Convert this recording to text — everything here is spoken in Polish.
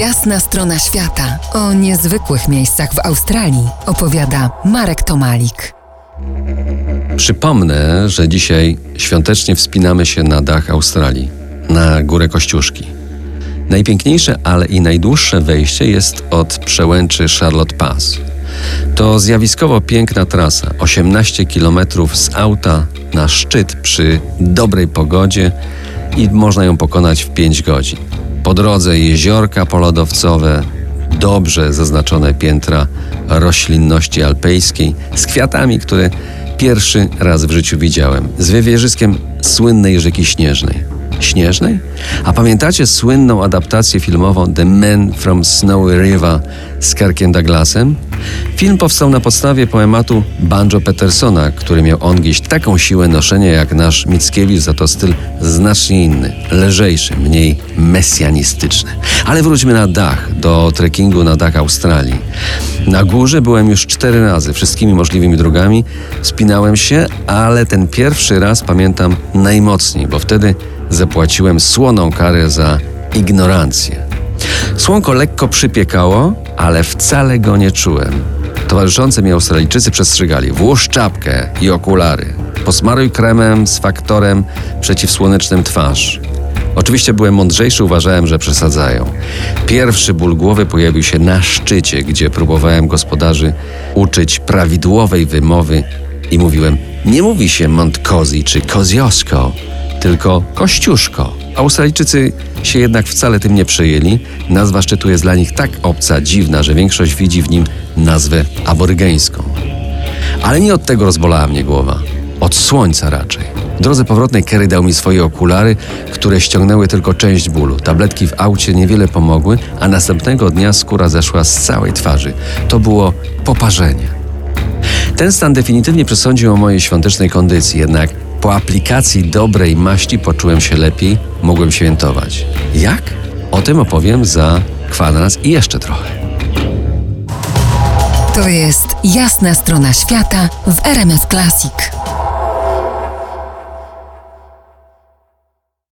Jasna strona świata o niezwykłych miejscach w Australii opowiada Marek Tomalik. Przypomnę, że dzisiaj świątecznie wspinamy się na dach Australii, na górę Kościuszki. Najpiękniejsze, ale i najdłuższe wejście jest od przełęczy Charlotte Pass. To zjawiskowo piękna trasa, 18 km z auta na szczyt przy dobrej pogodzie i można ją pokonać w 5 godzin. Po drodze jeziorka polodowcowe, dobrze zaznaczone piętra roślinności alpejskiej z kwiatami, które pierwszy raz w życiu widziałem, z wywierzyskiem słynnej rzeki Śnieżnej. Śnieżnej? A pamiętacie słynną adaptację filmową The Man from Snowy River z Kirkiem Douglasem? Film powstał na podstawie poematu Banjo Petersona, który miał on gdzieś taką siłę noszenia jak nasz Mickiewicz, za to styl znacznie inny, lżejszy, mniej mesjanistyczny. Ale wróćmy na dach, do trekkingu na dach Australii. Na górze byłem już cztery razy, wszystkimi możliwymi drogami. Spinałem się, ale ten pierwszy raz pamiętam najmocniej, bo wtedy zapłaciłem słoną karę za ignorancję. Słonko lekko przypiekało, ale wcale go nie czułem. Towarzyszący mi Australijczycy przestrzegali: włóż czapkę i okulary. Posmaruj kremem z faktorem przeciwsłonecznym twarz. Oczywiście byłem mądrzejszy, uważałem, że przesadzają. Pierwszy ból głowy pojawił się na szczycie, gdzie próbowałem gospodarzy uczyć prawidłowej wymowy i mówiłem: Nie mówi się Montcozy czy Koziosko, tylko Kościuszko. Australijczycy się jednak wcale tym nie przejęli. Nazwa szczytu jest dla nich tak obca, dziwna, że większość widzi w nim nazwę aborygeńską. Ale nie od tego rozbolała mnie głowa. Od słońca raczej. W drodze powrotnej Kerry dał mi swoje okulary, które ściągnęły tylko część bólu. Tabletki w aucie niewiele pomogły, a następnego dnia skóra zeszła z całej twarzy. To było poparzenie. Ten stan definitywnie przesądził o mojej świątecznej kondycji, jednak po aplikacji dobrej maści poczułem się lepiej, mogłem świętować. Jak? O tym opowiem za kwadrans i jeszcze trochę. To jest jasna strona świata w RMS Classic.